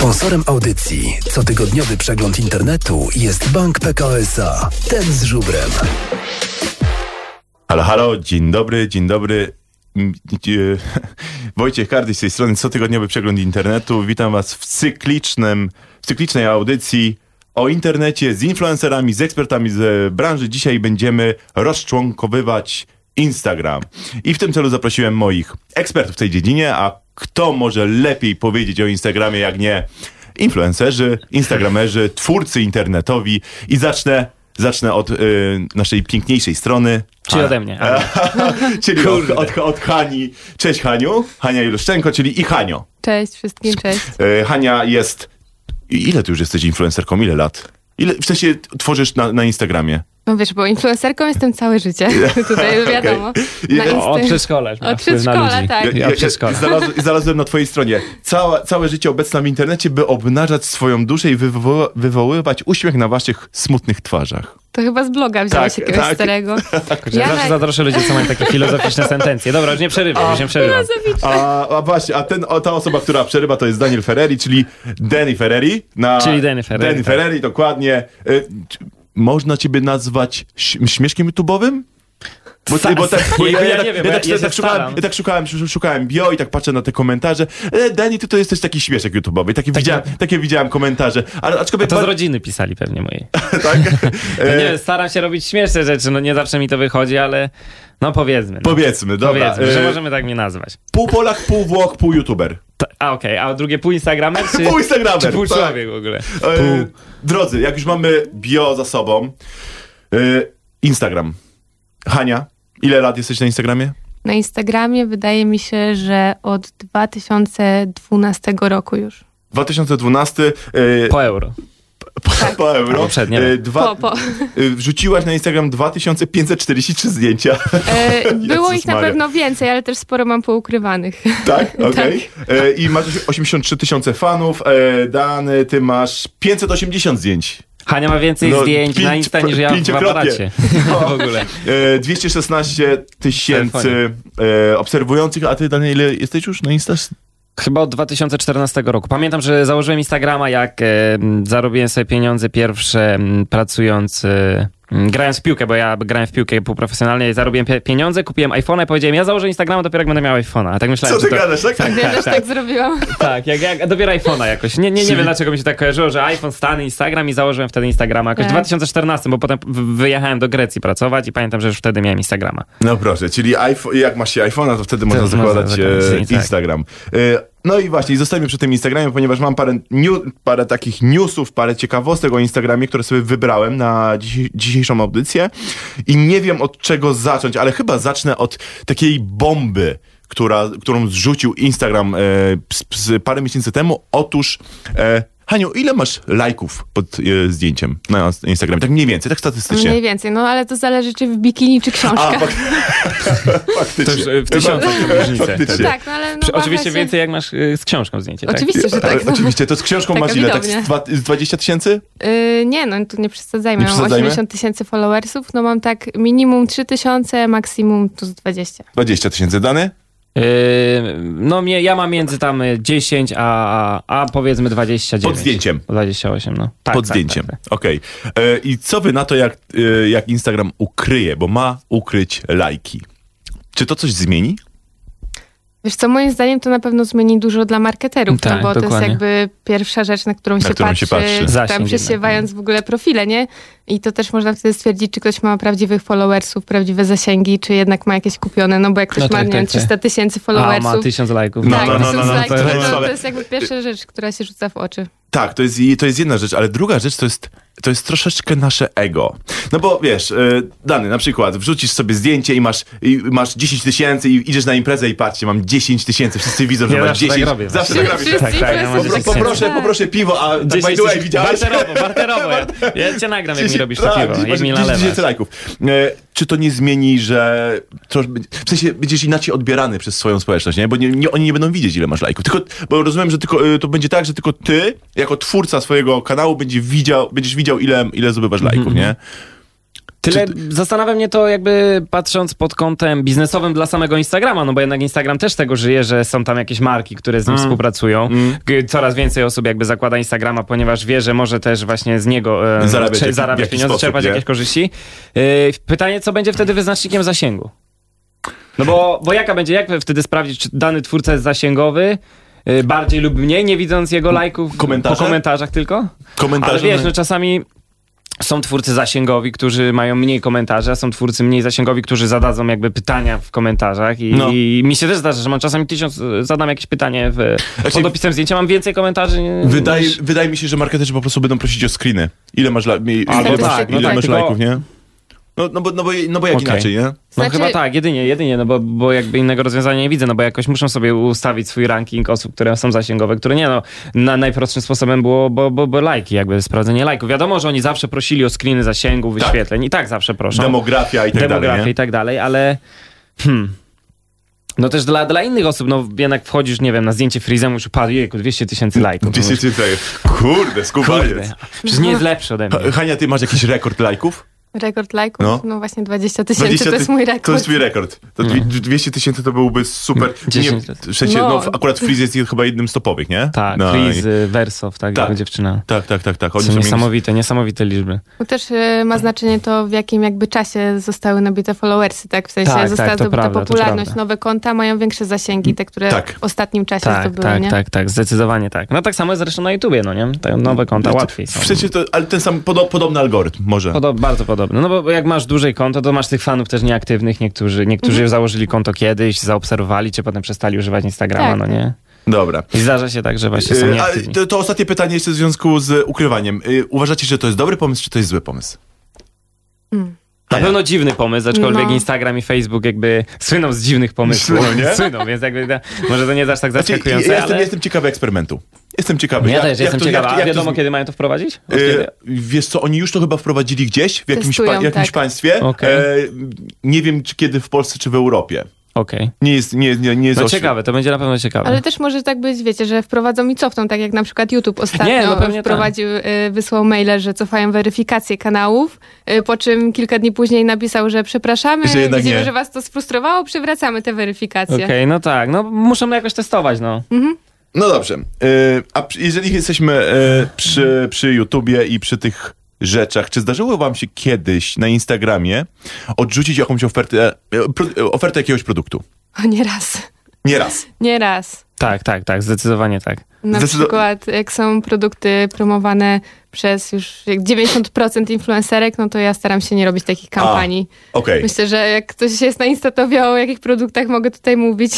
Sponsorem audycji cotygodniowy przegląd internetu jest Bank PKO SA. Ten z żubrem. Halo, halo, dzień dobry, dzień dobry. E, Wojciech Kardy z tej strony, cotygodniowy przegląd internetu. Witam was w cyklicznym, w cyklicznej audycji o internecie z influencerami, z ekspertami z branży. Dzisiaj będziemy rozczłonkowywać Instagram. I w tym celu zaprosiłem moich ekspertów w tej dziedzinie, a kto może lepiej powiedzieć o Instagramie, jak nie influencerzy, instagramerzy, twórcy internetowi. I zacznę, zacznę od y, naszej piękniejszej strony. Czyli ode mnie. Czyli od, od, od Hani. Cześć Haniu. Hania Iluszczenko, czyli i Hanio. Cześć wszystkim, cześć. Y, Hania jest... Ile ty już jesteś influencerką? Ile lat? Ile, w sensie tworzysz na, na Instagramie? No wiesz, bo influencerką jestem całe życie. Tutaj wiadomo. Na Insta- Od przedszkola. Od przedszkola, tak. Ja, od przedszkola. znalazłem, znalazłem na twojej stronie całe, całe życie obecne w internecie, by obnażać swoją duszę i wywo- wywoływać uśmiech na waszych smutnych twarzach. To chyba z bloga wziąłeś Tak, jakiegoś tak. starego. Ja Ja zawsze na- zazdroszczę ludzi, co mają takie filozoficzne sentencje. Dobra, już nie przerywam, już nie przerywam. A, a właśnie, a ten, o, ta osoba, która przerywa, to jest Daniel Ferreri, czyli Danny Ferreri. Na, Czyli Danny Ferreri, Danny tak. Ferreri, dokładnie. Y, można ciebie nazwać śmieszkiem YouTube'owym? Bo, Sa- bo tak, bo ja- ja tak- nie wiem, ja ja- tak, ja tak się szukałem, staram. ja tak szukałem, sz- szukałem bio i tak patrzę na te komentarze. E, Danny, ty to jesteś taki śmieszek YouTube'owy. Takie, widziałem, takie widziałem komentarze. Ale aczkolwiek... To z rodziny pisali pewnie mojej. tak? No E, nie wiem, staram się robić śmieszne rzeczy, no nie zawsze mi to wychodzi, ale no powiedzmy. No. Powiedzmy, dobra. Powiedzmy, że E, możemy tak mnie nazwać. Pół Polak, pół Włoch, pół YouTuber. A okej, a drugie pół Instagramer, czy, Pół Instagramer, czy pół tak. człowiek w ogóle? E, Pół. drodzy, jak już mamy bio za sobą, e, Instagram. Hania, ile lat jesteś na Instagramie? Na Instagramie wydaje mi się, że od 2012 roku już. 2012 e, Po euro. Po, po euro. Albo przed, nie e, dwa, Po, po. e, wrzuciłaś na Instagram 2543 zdjęcia. E, było ich na Maria. pewno więcej, ale też sporo mam poukrywanych. Tak? Okej. E, I masz 83 tysiące fanów. E, Dany, ty masz 580 zdjęć. Hania ma więcej No, zdjęć pięć- na Insta niż ja w aparacie. w ogóle. E, 216 tysięcy e, obserwujących, a ty, Daniel, ile jesteś już na Insta? Chyba od 2014 roku. Pamiętam, że założyłem Instagrama, jak e, zarobiłem sobie pieniądze pierwsze m, pracując, e, grając w piłkę, bo ja grałem w piłkę półprofesjonalnie, zarobiłem pie- pieniądze, kupiłem iPhone'a i powiedziałem, ja założę Instagrama dopiero jak będę miał iPhone'a. A tak myślałem, Co ty że to, gadasz, tak? Ja też tak zrobiłam. Tak, jak, jak dopiero iPhone'a jakoś. Nie, nie, nie wiem dlaczego mi się tak kojarzyło, że iPhone, Stany, Instagram i założyłem wtedy Instagrama jakoś w Tak. 2014, bo potem wyjechałem do Grecji pracować i pamiętam, że już wtedy miałem Instagrama. No proszę, czyli iPhone, jak masz się iPhone'a, to wtedy można można zakładać zakładać, e, tak. No i właśnie, zostańmy przy tym Instagramie, ponieważ mam parę, new, parę takich newsów, parę ciekawostek o Instagramie, które sobie wybrałem na dziś, dzisiejszą audycję i nie wiem od czego zacząć, ale chyba zacznę od takiej bomby, która, którą zrzucił Instagram e, z, z parę miesięcy temu. Otóż, e, Haniu, ile masz lajków pod e, zdjęciem na Instagramie? Tak mniej więcej, tak statystycznie. Mniej więcej, no ale to zależy czy w bikini, czy A, książka. fak- faktycznie. To już e, w tysiącach. Faktycznie. tak, no ale no, oczywiście się- więcej jak masz y, z książką zdjęcie, tak? Oczywiście, że tak. no. Oczywiście, to z książką Taka masz ile? Tak z, dwa, z 20 tysięcy? Yy, nie, no tu nie przesadzajmy. Nie Mam przesadzajmy? 80 tysięcy followersów, no mam tak minimum 3 tysiące, maksimum tu z 20. 20 tysięcy dane? Yy, no mnie, ja mam między tam y, 10 a, a, a powiedzmy 29. Pod zdjęciem. 28, no. Tak, Pod tak, zdjęciem. Tak, tak. Okej. E, I co wy na to, jak, e, jak Instagram ukryje, bo ma ukryć lajki? Czy to coś zmieni? Wiesz co, moim zdaniem to na pewno zmieni dużo dla marketerów, Tak, no bo to dokładnie. jest jakby pierwsza rzecz, na którą, się, którą patrzy, się patrzy. tam Zasięg przesiewając w ogóle profile, nie? I to też można wtedy stwierdzić, czy ktoś ma prawdziwych followersów, prawdziwe zasięgi, czy jednak ma jakieś kupione, no bo jak ktoś No tak, ma, nie tak, wiem, tak. 300 tysięcy A, followersów, ma 1000 lajków. No, tak, no, no, tysiąc no, no, lajków, to to, to, jest jakby pierwsza rzecz, która się rzuca w oczy. Tak, to jest, to jest jedna rzecz, ale druga rzecz to jest, to jest troszeczkę nasze ego. No bo wiesz, y, Dany, na przykład wrzucisz sobie zdjęcie i masz, i masz 10 tysięcy i idziesz na imprezę i patrzcie, mam 10 tysięcy, wszyscy widzą, że Ja masz zawsze tak 10. robię zawsze tak robisz. Tak, tak, 10 tak Poproszę, robią. poproszę piwo, a tak by 10 the way, widziałeś? Barterowo, barterowo. Ja, ja cię nagram, jak mi robisz to tak, piwo. Jak mi 10 nalewasz. tysięcy lajków. E, czy to nie zmieni, że trosz, w sensie będziesz inaczej odbierany przez swoją społeczność, nie? Bo nie, nie, oni nie będą widzieć, ile masz lajków. Tylko, bo rozumiem, że tylko, e, to będzie tak, że tylko ty, jako twórca swojego kanału, będzie widział, będziesz widział, ile, ile zdobywasz lajków, nie? Tyle zastanawia mnie to jakby patrząc pod kątem biznesowym dla samego Instagrama, no bo jednak Instagram też tego żyje, że są tam jakieś marki, które z nim Mm. współpracują. Mm. Coraz więcej osób jakby zakłada Instagrama, ponieważ wie, że może też właśnie z niego e, Zarabiać cze- jak- zarabiać pieniądze, sposób, czerpać nie? jakieś korzyści. E, pytanie, co będzie wtedy wyznacznikiem zasięgu? No bo, bo jaka będzie, jak wtedy sprawdzić, czy dany twórca jest zasięgowy, e, bardziej lub mniej, nie widząc jego lajków Komentarze? po komentarzach tylko? Komentarze Ale wiesz, na- no czasami są twórcy zasięgowi, którzy mają mniej komentarzy, a są twórcy mniej zasięgowi, którzy zadadzą jakby pytania w komentarzach i, No. i mi się też zdarza, że mam czasami tysiąc, zadam jakieś pytanie w, Znaczy- pod opisem zdjęcia, mam więcej komentarzy nie- Wydaje, niż... wydaje mi się, że marketerzy po prostu będą prosić o screeny. Ile masz, la- ile Albo masz, tak, no ile tak, masz lajków, nie? No, no, bo, no, bo, no bo jak Okej. inaczej, nie? No Znaczy- chyba tak, jedynie, jedynie, no bo, bo jakby innego rozwiązania nie widzę, no bo jakoś muszą sobie ustawić swój ranking osób, które są zasięgowe, które nie, no na, najprostszym sposobem było, bo, bo, bo lajki, jakby sprawdzenie lajków. Wiadomo, że oni zawsze prosili o screeny zasięgu, wyświetleń i tak zawsze proszą. Demografia i tak demografię dalej, nie? i tak dalej, ale hmm. No też dla, dla innych osób, no jednak wchodzisz, nie wiem, na zdjęcie Freezemu już upadł, jejku, 200 tysięcy lajków. 200 tysięcy. Kurde, skubaniec. Kurde, przecież nie jest lepszy ode mnie. Ha- Hania, ty masz jakiś rekord lajków? Rekord lajków? No. No, właśnie 20 tysięcy 20 to jest mój rekord. To jest twój rekord. To dwi- 200 tysięcy to byłby super. 10 Nie, no. No. akurat Freeze jest chyba jednym z topowych, nie? Tak, no, Freeze, i- y, Wersow, tak, Tak. dziewczyna. Tak, tak, tak, tak. Oni są są niesamowite, niesamowite liczby. Bo też y, ma znaczenie to, w jakim jakby czasie zostały nabite followersy, tak? W sensie Tak, została tak, to zdobyta prawda, popularność, nowe konta mają większe zasięgi, te, które Tak. w ostatnim czasie Tak, zdobyły, tak, nie? tak, tak, zdecydowanie tak. No tak samo jest zresztą na YouTubie, no nie? Te nowe konta łatwiej są. W sensie to, ale ten sam, podo, podobny algorytm może. Podo- bardzo podobne. No bo bo jak masz duże konto, to masz tych fanów też nieaktywnych. Niektórzy, niektórzy Mhm. założyli konto kiedyś, zaobserwowali cię, potem przestali używać Instagrama, Tak. no nie? Dobra. I zdarza się tak, że właśnie są Y, a nieaktywni. to, to ostatnie pytanie jeszcze w związku z ukrywaniem. Y, Uważacie, że to jest dobry pomysł, czy to jest zły pomysł? Mm. Na pewno dziwny pomysł, aczkolwiek No. Instagram i Facebook jakby słyną z dziwnych pomysłów. Słyną, nie? Słyną, więc jakby może to nie jest aż tak Znaczy, zaskakujące, ja jestem, ale... jestem ciekawy eksperymentu. Jestem ciekawy. Ja jak- też jak jestem to- ciekawa. jak jak wiadomo, z- kiedy mają to wprowadzić? Kiedy? Wiesz co, oni już to chyba wprowadzili gdzieś w jakimś, Testują, pa, jakimś tak. państwie. Okej. E, nie wiem, czy kiedy w Polsce, czy w Europie. Okej. Nie jest, nie, nie, nie jest No ciekawe, to będzie na pewno ciekawe. Ale też może tak być, wiecie, że wprowadzą i cofną, tak jak na przykład YouTube ostatnio Nie, no pewnie wprowadził, y, wysłał maile, że cofają weryfikację kanałów, y, po czym kilka dni później napisał, że przepraszamy, Że widzimy, nie. że was to sfrustrowało, przywracamy te weryfikacje. Okej, no tak, no muszą jakoś testować, no. No dobrze. E, a jeżeli jesteśmy e, przy, przy YouTubie i przy tych rzeczach, czy zdarzyło wam się kiedyś na Instagramie odrzucić jakąś ofertę, e, ofertę jakiegoś produktu? O, nie raz. Nie raz. Nie raz. Tak, tak, tak, zdecydowanie tak. Na Zdecydo- przykład jak są produkty promowane przez już jak 90% influencerek, no to ja staram się nie robić takich kampanii. Okej. Myślę, że jak ktoś jest na Insta, to wie o jakich produktach mogę tutaj mówić.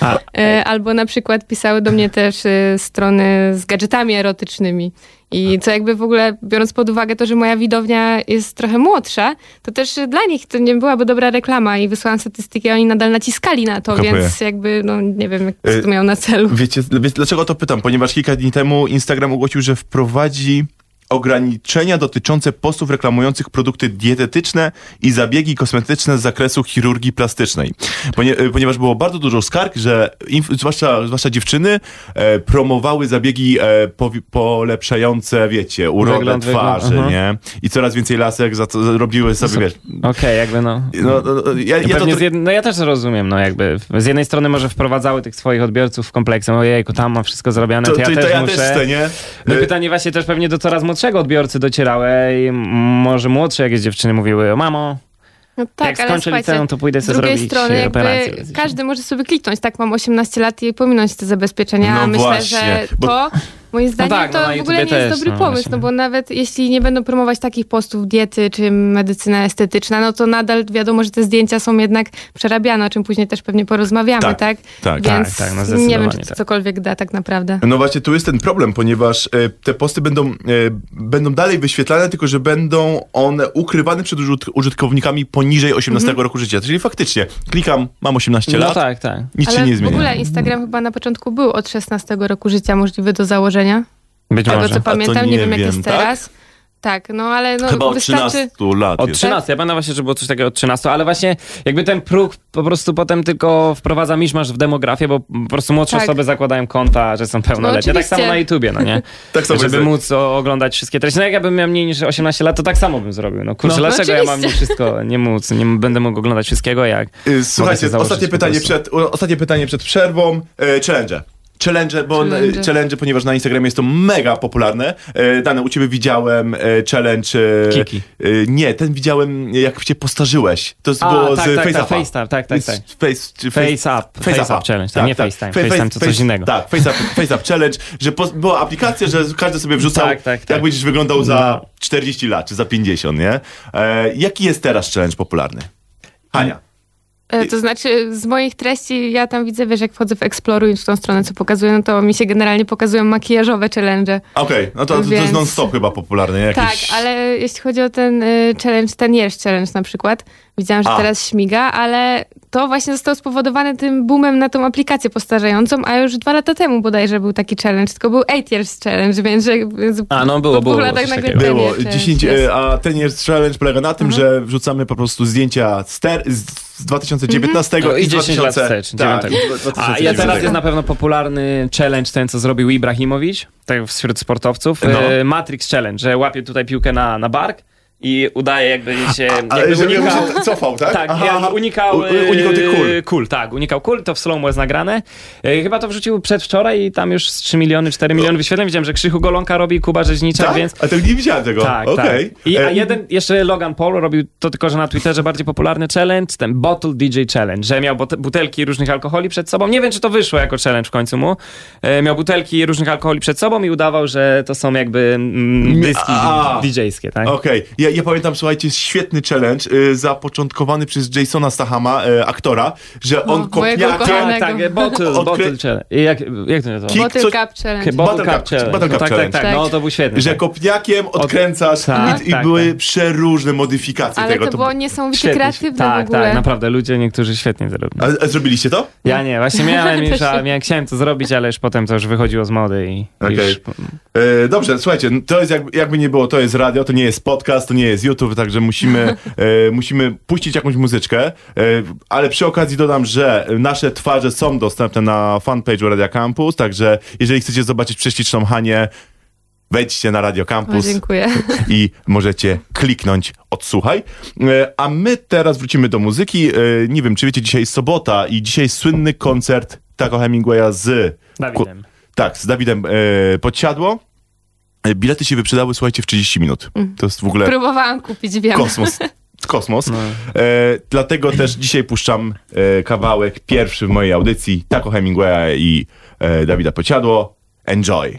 A, E, Albo na przykład pisały do mnie też e, strony z gadżetami erotycznymi. I co jakby w ogóle, biorąc pod uwagę to, że moja widownia jest trochę młodsza, to też dla nich to nie byłaby dobra reklama i wysłałam statystyki, a oni nadal naciskali na to, Kapuję. więc jakby, no nie wiem, jak co to miało na celu. Wiecie, dlaczego to pytam? Ponieważ kilka dni temu Instagram ogłosił, że wprowadzi ograniczenia dotyczące postów reklamujących produkty dietetyczne i zabiegi kosmetyczne z zakresu chirurgii plastycznej. Ponie, e, ponieważ było bardzo dużo skarg, że inf, zwłaszcza, zwłaszcza dziewczyny e, promowały zabiegi e, powi- polepszające, wiecie, urodę Wygląd, twarzy, wygląd, nie? I coraz więcej lasek za to robiły sobie, wiesz... Okej, jakby no. No, no, no, ja, ja to, jed... No ja też rozumiem, no jakby z jednej strony może wprowadzały tych swoich odbiorców w kompleksem, ojejku, tam mam wszystko zrobione, to, to, ja to, też ja muszę. też chcę, nie? No E, pytanie właśnie też pewnie do coraz młodszego odbiorcy docierały i może młodsze jakieś dziewczyny mówiły, o mamo, No tak, jak ale skończę słuchajcie, liceum, to pójdę z sobie drugiej zrobić strony e, operację. jakby każdy może sobie kliknąć, tak mam 18 lat i pominąć te zabezpieczenia, No a myślę, właśnie, że bo- to moim zdaniem tak, no to na w ogóle nie YouTubie jest też, dobry no pomysł, właśnie. no bo nawet jeśli nie będą promować takich postów diety czy medycyna estetyczna, no to nadal wiadomo, że te zdjęcia są jednak przerabiane, o czym później też pewnie porozmawiamy, Tak, tak? tak. Więc Tak, tak, no nie wiem, czy to tak. cokolwiek da tak naprawdę. No właśnie, tu jest ten problem, ponieważ e, te posty będą, e, będą dalej wyświetlane, tylko że będą one ukrywane przed użyt- użytkownikami poniżej 18 roku życia. Czyli faktycznie, klikam, mam 18 No lat, tak, tak. nic się Ale nie w zmienia. ogóle Instagram chyba na początku był od 16 roku życia możliwy do założenia. Być Tego może. co to pamiętam, nie, nie wiem jak wiem, jest tak? teraz. Tak, no ale no, Chyba od wystarczy... 13 lat Od jest. 13, ja pamiętam właśnie, że było coś takiego od 13, ale właśnie jakby ten próg po prostu potem tylko wprowadza miszmasz w demografię, bo po prostu młodsze Tak. osoby zakładają konta, że są pełnoletnie. No tak samo na YouTubie, no nie? Tak samo Żeby móc o, oglądać wszystkie treści. No jak ja bym miał mniej niż 18 lat, to tak samo bym zrobił. No kurczę, No. dlaczego ja mam nie wszystko, nie móc, nie będę mógł oglądać wszystkiego, jak... Y, Słuchajcie, ostatnie pytanie, przed, ostatnie pytanie przed przerwą. E, challenge. Challenge, bo challenge. Challenge. challenge, ponieważ na Instagramie jest to mega popularne. E, Dane, u ciebie widziałem e, challenge... E, Kiki. E, nie, ten widziałem jak cię postarzyłeś. To A, było tak, z tak, Face tak. FaceTime, tak, tak, tak. Z Face, czy Face Up, Face Up Challenge, tak, nie FaceTime. FaceTime to coś innego. Tak, Face Up, face up Challenge, że po, była aplikacja, że każdy sobie wrzucał, Tak, tak, tak. jak będziesz wyglądał za No. 40 lat, czy za 50, nie? E, jaki jest teraz challenge popularny? Hania. E, To znaczy, z moich treści ja tam widzę, wiesz, jak wchodzę w Exploruj w tą stronę, co pokazuję, no to mi się generalnie pokazują makijażowe challenge. Okej, no to, to, to jest Więc- non-stop chyba popularny, nie? Tak, Jakiś... ale jeśli chodzi o ten y, challenge, ten jeż challenge na przykład, widziałam, że A. teraz śmiga, ale to właśnie zostało spowodowane tym boomem na tą aplikację postarzającą, a już dwa lata temu bodajże był taki challenge, tylko był 8 years challenge, więc, że, więc A, no było, po było dwóch latach nagle Było, year challenge 10, jest. e, a ten jest challenge polega na tym, że wrzucamy po prostu zdjęcia z, ter, z, z 2019 No i i z 10 lat 2000, wstecz, tak. A 2009. ja teraz jest na pewno popularny challenge ten, co zrobił Ibrahimowicz, tak wśród sportowców. No. E, Matrix Challenge, że łapie tutaj piłkę na, na bark i udaje jakby się... Ale jakby żeby unikał, się cofał, tak? tak, Aha, aha. unikał, U- unikał tych kul. e, kul. Tak, unikał kul, to w slow jest nagrane. E, Chyba to wrzucił przedwczoraj i tam już z 3 miliony, 4 miliony wyświetleń. Widziałem, że Krzychu Golonka robi, Kuba Rzeźniczak, Tak? więc... A to nie widziałem tego. Tak, Okej. tak. I, a E, jeden, jeszcze Logan Paul robił to tylko, że na Twitterze bardziej popularny challenge, ten Bottle DJ Challenge, że miał butelki różnych alkoholi przed sobą. Nie wiem, czy to wyszło jako challenge w końcu mu. E, miał butelki różnych alkoholi przed sobą i udawał, że to są jakby mm, dyski A. DJ-skie, tak? Okej, ja, ja pamiętam, słuchajcie, jest świetny challenge y, zapoczątkowany przez Jasona Stahama, y, aktora, że on O, mojego kopniakiem... ukochanego. Tak, tak, bottle, Odkry- bottle challenge. Jak, jak to nazywa? Ki- Bottle coś- Cup Challenge. Bottle Bottle Cup Cup- Challenge. Bottle Cup tak, Challenge. tak, tak, no to był świetny. Że tak. kopniakiem odkręcasz Tak, i, i tak, były tak. przeróżne modyfikacje Ale tego. to było niesamowicie Świetnie. kreatywne Tak, w ogóle. tak, naprawdę, ludzie niektórzy świetnie zrobili. A, a zrobiliście to? Ja nie, właśnie miałem już, a miałem, chciałem to zrobić, ale już potem to już wychodziło z mody i Okej. już... E, dobrze, słuchajcie, no to jest jakby, jakby nie było, to jest radio, to nie jest podcast, to nie jest YouTube, także musimy, e, musimy puścić jakąś muzyczkę, e, ale przy okazji dodam, że nasze twarze są dostępne na fanpage'u Radia Campus, także jeżeli chcecie zobaczyć prześliczną Hanię, wejdźcie na Radio O, Campus dziękuję. i możecie kliknąć odsłuchaj. E, A my teraz wrócimy do muzyki. E, Nie wiem, czy wiecie, dzisiaj jest sobota i dzisiaj jest słynny koncert Taco Hemingwaya z... Dawidem. Tak, z Dawidem e, Podsiadło. E, Bilety się wyprzedały, słuchajcie, w 30 minut. To jest w ogóle Próbowałam kupić, wiem. kosmos. Kosmos. No. E, dlatego też dzisiaj puszczam e, kawałek pierwszy w mojej audycji Taco Hemingwaya i e, Dawida Podsiadło. Enjoy.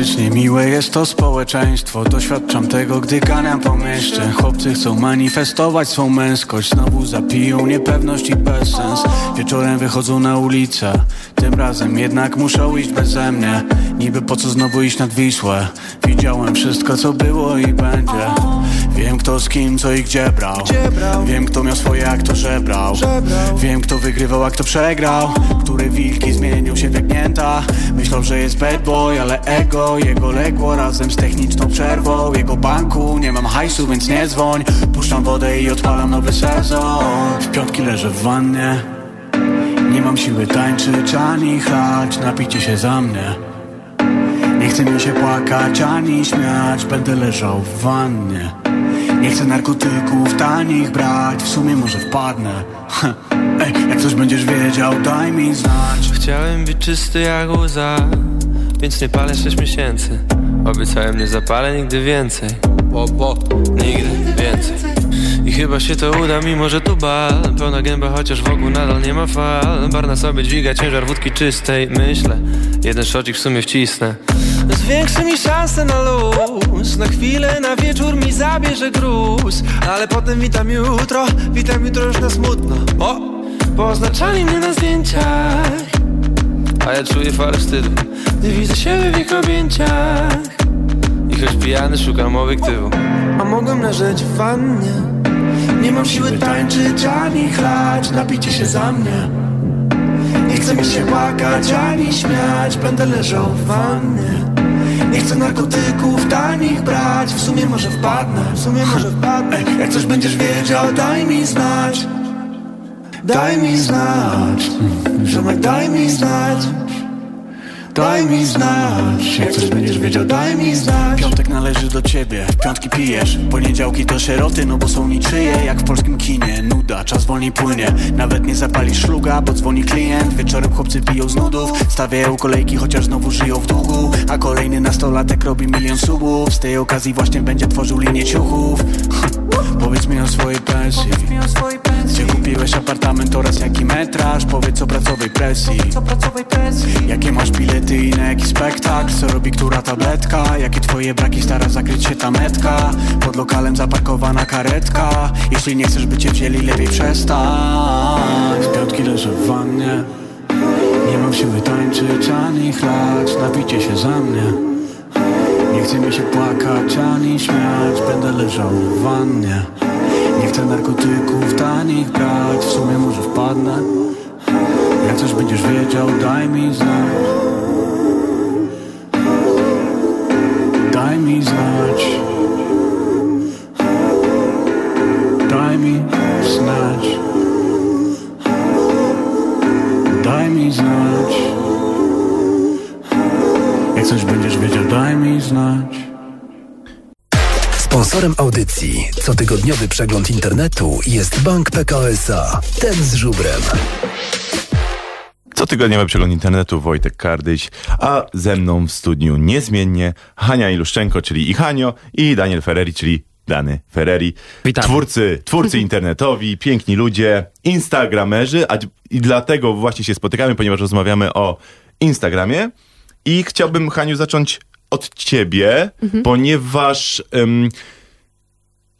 Dosyć niemiłe jest to społeczeństwo. Doświadczam tego, gdy ganiam po mieście. Chłopcy chcą manifestować swą męskość. Znowu zapiją niepewność i bezsens. Wieczorem wychodzą na ulicę. Tym razem jednak muszą iść beze mnie. Niby po co znowu iść nad Wisłę? Widziałem wszystko, co było i będzie. Wiem kto z kim, co i gdzie brał. Wiem kto miał swoje, a kto żebrał. Wiem kto wygrywał, a kto przegrał. Które wilki zmienił się w jagnięta Myślał, że jest bad boy, ale ego Jego legło razem z techniczną przerwą. Jego banku, nie mam hajsu, więc nie dzwoń. Puszczam wodę i odpalam nowy sezon. W piątki leżę w wannie. Nie mam siły tańczyć ani chlać. Napicie się za mnie. Nie chce mi się płakać ani śmiać. Będę leżał w wannie. Nie chcę narkotyków tanich brać. W sumie może wpadnę. Ej, jak coś będziesz wiedział, daj mi znać. Chciałem być czysty jak łza Więc nie palę 6 miesięcy. Obiecałem nie zapalę nigdy więcej. Bo, bo, Nigdy więcej. I chyba się to uda, mimo że tu bal. Pełna gęba, chociaż wokół nadal nie ma fal. Bar na sobie dźwiga ciężar wódki czystej Myślę, jeden szocik w sumie wcisnę. Zwiększy mi szanse na luz. Na chwilę, na wieczór mi zabierze gruz. Ale potem witam jutro, witam jutro już na smutno. O, poznaczali mnie na zdjęciach A ja czuję falę wstydu. Gdy widzę siebie w ich objęciach. I choć pijany szukam obiektywu. A mogłem leżeć w wannie. Nie mam siły tańczyć ani chlać. Napicie się za mnie. Nie chcę mi się płakać ani śmiać. Będę leżał w wannie. Nie chcę narkotyków tanich brać. W sumie może wpadnę, w sumie może wpadnę. Jak coś będziesz wiedział, daj mi znać Daj mi znać Ziomek, daj mi znać. Daj mi znać Jak coś będziesz wiedział, daj mi znać. Piątek należy do ciebie, piątki pijesz Poniedziałki to sieroty, no bo są niczyje Jak w polskim kinie, nuda, czas wolniej płynie Nawet nie zapalisz szluga, bo dzwoni klient. Wieczorem chłopcy piją z nudów Stawiają kolejki, chociaż znowu żyją w długu. A kolejny nastolatek robi milion subów Z tej okazji właśnie będzie tworzył linię ciuchów Powiedz mi o swojej pensji. Gdzie kupiłeś apartament oraz jaki metraż? Powiedz o pracowej presji. Jakie masz bilety i na jaki spektakl? Co robi która tabletka? Jakie twoje braki? Stara zakryć się ta metka. Pod lokalem zaparkowana karetka. Jeśli nie chcesz by cię wzięli lepiej przestań. Z piątki leżę w wannie. Nie mam siły tańczyć ani chlać. Napicie się za mnie nie chce mi się płakać ani śmiać. Będę leżał w wannie. Nie chcę narkotyków tanich brać W sumie może wpadnę. Jak coś będziesz wiedział, daj mi znać cotygodniowy przegląd internetu jest Bank PKO SA. Ten z żubrem. Cotygodniowy przegląd internetu Wojtek Kardyś, a ze mną w studniu niezmiennie Hania Iluszczenko, czyli Ichanio i Daniel Ferreri, czyli Dany Ferreri. Witamy. Twórcy, twórcy internetowi, piękni ludzie, instagramerzy, a i dlatego właśnie się spotykamy, ponieważ rozmawiamy o Instagramie i chciałbym Haniu zacząć od ciebie, ponieważ em,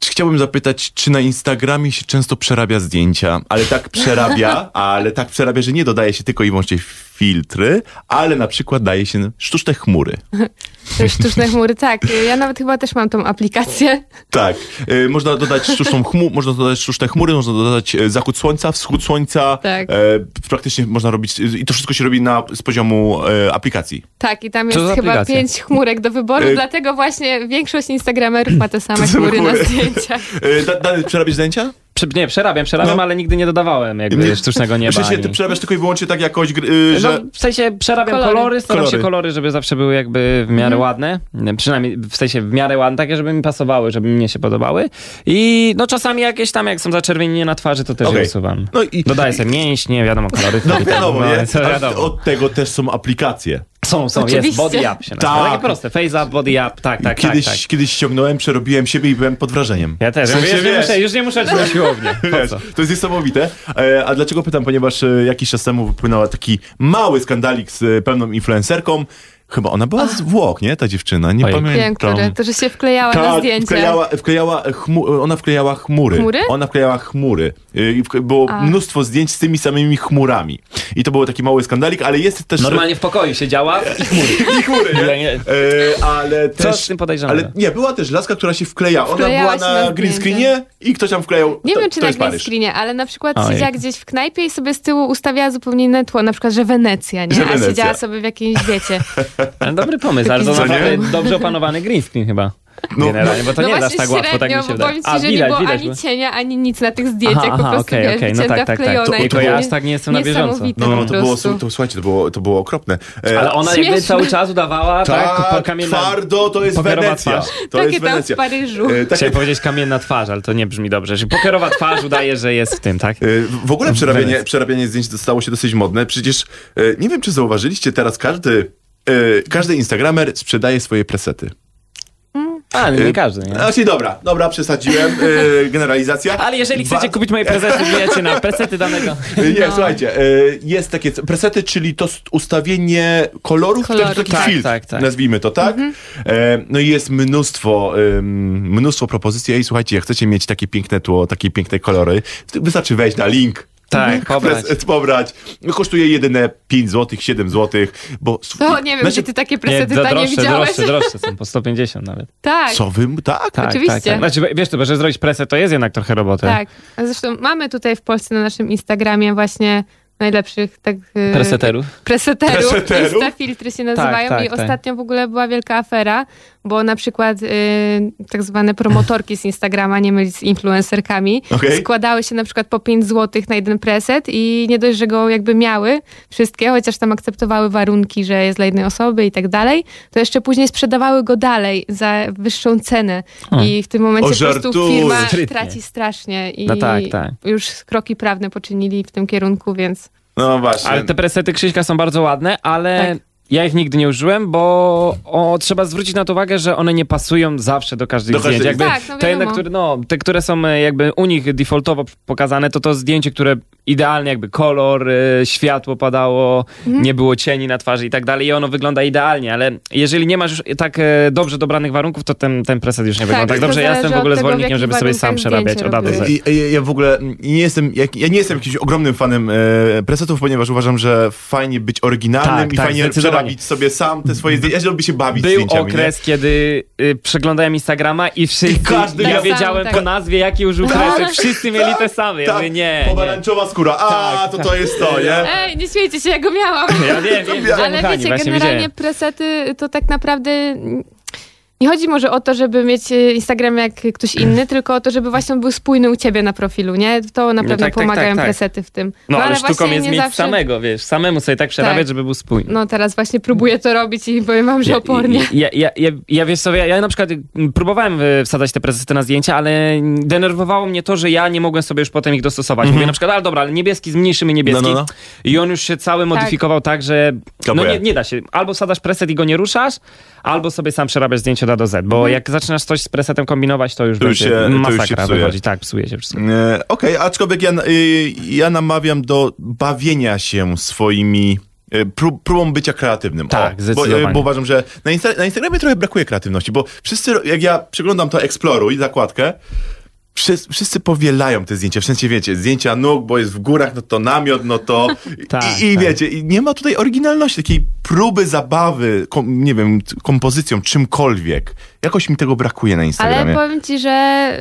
chciałbym zapytać, czy na Instagramie się często przerabia zdjęcia, ale tak przerabia, ale tak przerabia, że nie dodaje się tylko i wyłącznie filtry, ale na przykład daje się sztuczne chmury. Te sztuczne chmury, tak. Ja nawet chyba też mam tą aplikację. Tak, y, można dodać sztuczną chmu, można dodać sztuczne chmury, można dodać e, zachód słońca, wschód słońca. Tak. E, praktycznie można robić, i to wszystko się robi na, z poziomu e, aplikacji. Tak, i tam jest chyba aplikacja? pięć chmurek do wyboru, dlatego właśnie większość instagramerów ma te same Te same chmury na chmury. zdjęciach. E, da, Dany, przerabiasz zdjęcia? Prze- nie, przerabiam, przerabiam, No. ale nigdy nie dodawałem jakby Nie. sztucznego nieba. W sensie ty przerabiasz tylko i wyłącznie tak jakoś, gr- y, że... No, w sensie przerabiam Kolory. kolory, staram Kolory. się kolory, żeby zawsze były jakby w miarę ładne. Przynajmniej w sensie w miarę ładne, takie, żeby mi pasowały, żeby mnie się podobały. I no czasami jakieś tam, jak są zaczerwienienie na twarzy, to też Okej. je usuwam. No i- Dodaję sobie mięśnie, wiadomo, kolory. No wiadomo, nie? co Ale wiadomo. od tego też są aplikacje. Są, są, jest Oczywiście. body up się nazywa. Tak. Takie proste, face up, body up, tak, tak, kiedyś, tak, tak. kiedyś ściągnąłem, przerobiłem siebie i byłem pod wrażeniem. Ja też, W sensie, już, nie muszę, już nie muszę na siłownię. Wiesz, to jest niesamowite. E, a dlaczego pytam? Ponieważ e, jakiś czas temu wypłynął taki mały skandalik z e, pewną influencerką. Chyba ona była z Włoch, nie? Ta dziewczyna, nie Oj. pamiętam. Wiem, które, to, że się wklejała na Tak, zdjęcia. wklejała, wklejała chmu, ona wklejała chmury. Chmury? Ona wklejała chmury. Y, I wk- było A. mnóstwo zdjęć z tymi samymi chmurami. I to był taki mały skandalik, ale jest też... Normalnie w pokoju siedziała i chmury. I chmury, nie? Nie. E, ale Co też... z tym podejrzanego? Ale nie, była też laska, która się wkleja. Ona Wklejała była na na green screenie i ktoś tam wklejał. Nie to, wiem, czy to na green screenie, ale na przykład Ojej. siedziała gdzieś w knajpie i sobie z tyłu ustawiała zupełnie inne tło, na przykład, że Wenecja, nie? Że A Wenecja. siedziała sobie w jakimś, wiecie... Ale dobry pomysł, ale to naprawdę dobrze opanowany green screen chyba. No, Generalnie, bo to no nie dasz tak łatwo, tak mi się wydaje. powiem ci, że nie było ani cienia, ani nic na tych zdjęciach, Aha, po prostu, okej, wiesz, okej, no tak, tak, tak. To- i to ja aż tak nie jestem na bieżąco. No, no, to, było, to, słuchajcie, to było, to było okropne. E, Ale ona jakby cały czas udawała, tak? tak, po- kamienna, twardo, to jest Wenecja. twarz. To Takie jest tam w Wenecja. Paryżu. E, tak, Chciałem powiedzieć kamienna twarz, ale to nie brzmi dobrze. Że pokierowa twarz udaje, że jest w tym, tak? E, W ogóle przerabianie, Wenecja. przerabianie zdjęć stało się dosyć modne. Przecież e, nie wiem, czy zauważyliście, teraz każdy, e, każdy Instagramer sprzedaje swoje presety. A, nie każdy, nie? Znaczy, dobra, dobra, przesadziłem. E, generalizacja. Ale jeżeli chcecie Ba- kupić moje prezenty, wbijecie na presety danego. E, Nie, No. słuchajcie, e, jest takie c- presety, czyli to st- ustawienie kolorów, to jest Kolorów. taki Tak, filtr, tak, tak. nazwijmy to tak. E, no i jest mnóstwo, ym, mnóstwo propozycji. Ej, słuchajcie, jak chcecie mieć takie piękne tło, takie piękne kolory, wystarczy wejść na link Tak, pobrać. Pobrać. Kosztuje jedyne 5 zł, 7 zł, bo... To nie wiem, Znaczy, gdzie ty takie Nie, presety do, tanie droższe, widziałeś. droższe, droższe są, po 150 nawet. Tak, Co wy... Tak? Tak, Oczywiście. Tak, tak. Znaczy, wiesz, to, że zrobić presę to jest jednak trochę roboty. tak. A zresztą mamy tutaj w Polsce na naszym Instagramie właśnie najlepszych tak, y, Preseterów. preseterów. Preseterów? Instafiltry się nazywają tak, i tak. ostatnio w ogóle była wielka afera, bo na przykład y, tak zwane promotorki z Instagrama, nie mylić z influencerkami, Okej. składały się na przykład po 5 zł na jeden preset i nie dość, że go jakby miały wszystkie, chociaż tam akceptowały warunki, że jest dla jednej osoby i tak dalej, to jeszcze później sprzedawały go dalej za wyższą cenę O. i w tym momencie O, po prostu firma Sprytnie. traci strasznie i No tak, tak. już kroki prawne poczynili w tym kierunku, więc No właśnie. Ale te presety Krzyśka są bardzo ładne, ale Tak. Ja ich nigdy nie użyłem, bo o, trzeba zwrócić na to uwagę, że one nie pasują zawsze do każdych Do każdej- zdjęć. Jakby Tak, no te, które, no, te, które są e, jakby u nich defaultowo pokazane, to to zdjęcie, które idealnie jakby kolor, e, światło padało, Mhm. nie było cieni na twarzy i tak dalej i ono wygląda idealnie, ale jeżeli nie masz już tak e, dobrze dobranych warunków, to ten, ten preset już nie wygląda tak dobrze. Ja jestem w ogóle tego, zwolennikiem, żeby sobie sam przerabiać od A do Z. Ja, ja w ogóle nie jestem, jak, ja nie jestem jakimś ogromnym fanem e, presetów, ponieważ uważam, że fajnie być oryginalnym Tak, i tak, fajnie przerobić sobie sam te swoje zdjęcia. Ja lubię się bawić Był okres, kiedy y, przeglądałem Instagrama i wszyscy, I każdy ja wiedziałem Tak, po tak. nazwie, jaki użył preset. Wszyscy mieli te same. Nie? Ja Tak, mówię, nie, nie. pomarańczowa skóra. A, Tak, to tak. to jest to, nie? Ej, nie śmiejcie się, ja go miałam. Ja wiem, wiem, Ale wiecie, generalnie presety to tak naprawdę nie chodzi może o to, żeby mieć e, Instagram jak ktoś inny, tylko o to, żeby właśnie on był spójny u ciebie na profilu, nie? To na pewno tak, tak, pomagają tak, tak. presety w tym. No ale sztuką właśnie jest nie mieć zawsze- samego, wiesz, samemu sobie tak przerabiać, Tak. żeby był spójny. No teraz właśnie próbuję to robić i powiem wam, że Ja- opornie. Ja, ja, ja, ja wiesz sobie, ja, ja na przykład mm, próbowałem y, wsadzać te presety na zdjęcia, ale denerwowało mnie to, że ja nie mogłem sobie już potem ich dostosować. Mówię na przykład, ale dobra, ale niebieski zmniejszymy niebieski. No, no, no. I on już się cały modyfikował tak, że no nie, nie da się. Albo wsadzasz preset i go nie ruszasz, albo sobie sam przerabiasz zdjęcie od A do Z, bo jak zaczynasz coś z presetem kombinować, to już To będzie się- to masakra psuje. wychodzi. Tak, psuje się wszystko. E, Okej, aczkolwiek ja, y, ja namawiam do bawienia się swoimi prób, próbą bycia kreatywnym. Tak, bo, zdecydowanie. y, bo uważam, że na, Insta- na Instagramie trochę brakuje kreatywności, bo wszyscy, jak ja przeglądam to Exploruj, zakładkę, wszyscy, wszyscy powielają te zdjęcia, w sensie wiecie, zdjęcia nóg, bo jest w górach, no to namiot, no to Tak, i, i tak. wiecie, i nie ma tutaj oryginalności, takiej próby zabawy, kom, nie wiem, kompozycją, czymkolwiek. Jakoś mi tego brakuje na Instagramie. Ale powiem ci, że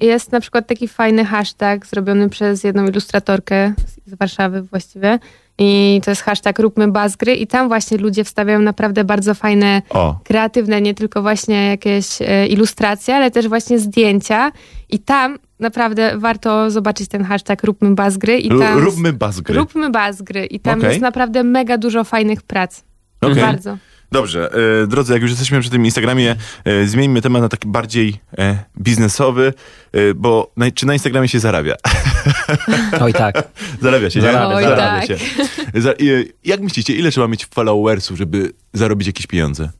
y, jest na przykład taki fajny hashtag zrobiony przez jedną ilustratorkę z Warszawy właściwie. I to jest hashtag Róbmy Bazgry i tam właśnie ludzie wstawiają naprawdę bardzo fajne, O. kreatywne, nie tylko właśnie jakieś e, ilustracje, ale też właśnie zdjęcia. I tam naprawdę warto zobaczyć ten hashtag Róbmy Bazgry. I R- tam Róbmy bazgry. Róbmy Bazgry. I tam Okej. jest naprawdę mega dużo fajnych prac. Okej. Bardzo. Dobrze, e, drodzy, jak już jesteśmy przy tym Instagramie, e, zmieńmy temat na taki bardziej e, biznesowy, e, bo na, czy na Instagramie się zarabia? Oj tak. zarabia się? Zarabia, Oj, zarabia tak. się. Za, e, jak myślicie, ile trzeba mieć followersów, żeby zarobić jakieś pieniądze?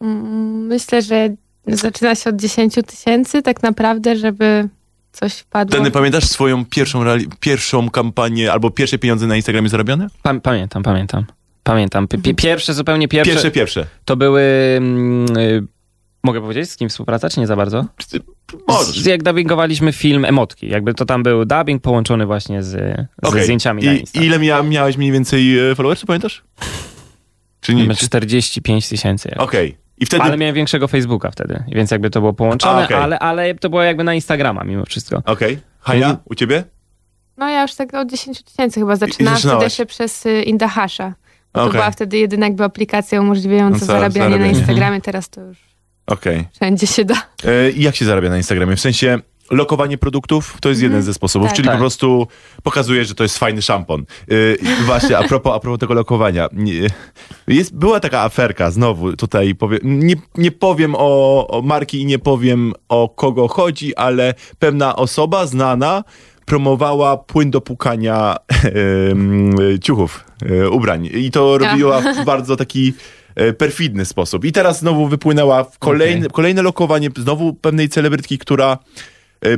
Mm, Myślę, że zaczyna się od 10 tysięcy tak naprawdę, żeby coś wpadło. Ten, pamiętasz swoją pierwszą, pierwszą kampanię albo pierwsze pieniądze na Instagramie zarobione? Pa, pamiętam, pamiętam. Pamiętam. Pi- Pierwsze, zupełnie pierwsze, Pierwsze, pierwsze. to były... Mm, y, mogę powiedzieć, z kim współpraca, czy nie za bardzo? Możesz. Z, jak dubbingowaliśmy film Emotki. Jakby to tam był dubbing połączony właśnie z, ze Okej. zdjęciami na I, Insta. ile mia, miałeś mniej więcej e, followersów, pamiętasz? Czy nie? Mamy 45 tysięcy. Okej. I wtedy... Ale miałem większego Facebooka wtedy, więc jakby to było połączone, A, okej. ale, ale to było jakby na Instagrama mimo wszystko. Okej. Hania, u ciebie? No ja już tak od 10 tysięcy chyba zaczynałam wtedy jeszcze przez y, Indahasha. Bo Okej. To była wtedy jedyna jakby aplikacja umożliwiająca No co, zarabianie na zarabianie. Instagramie, teraz to już Okej. wszędzie się da. E, I jak się zarabia na Instagramie? W sensie lokowanie produktów to jest jeden ze sposobów, Tak. czyli Tak. po prostu pokazuje, że to jest fajny szampon. I właśnie, a propos, a propos tego lokowania. Jest, była taka aferka, znowu tutaj powiem, nie, nie powiem o, o marki i nie powiem o kogo chodzi, ale pewna osoba znana promowała płyn do pukania em, ciuchów, e, ubrań. I to robiła w bardzo taki e, perfidny sposób. I teraz znowu wypłynęła w kolejne, Okej. kolejne lokowanie znowu pewnej celebrytki, która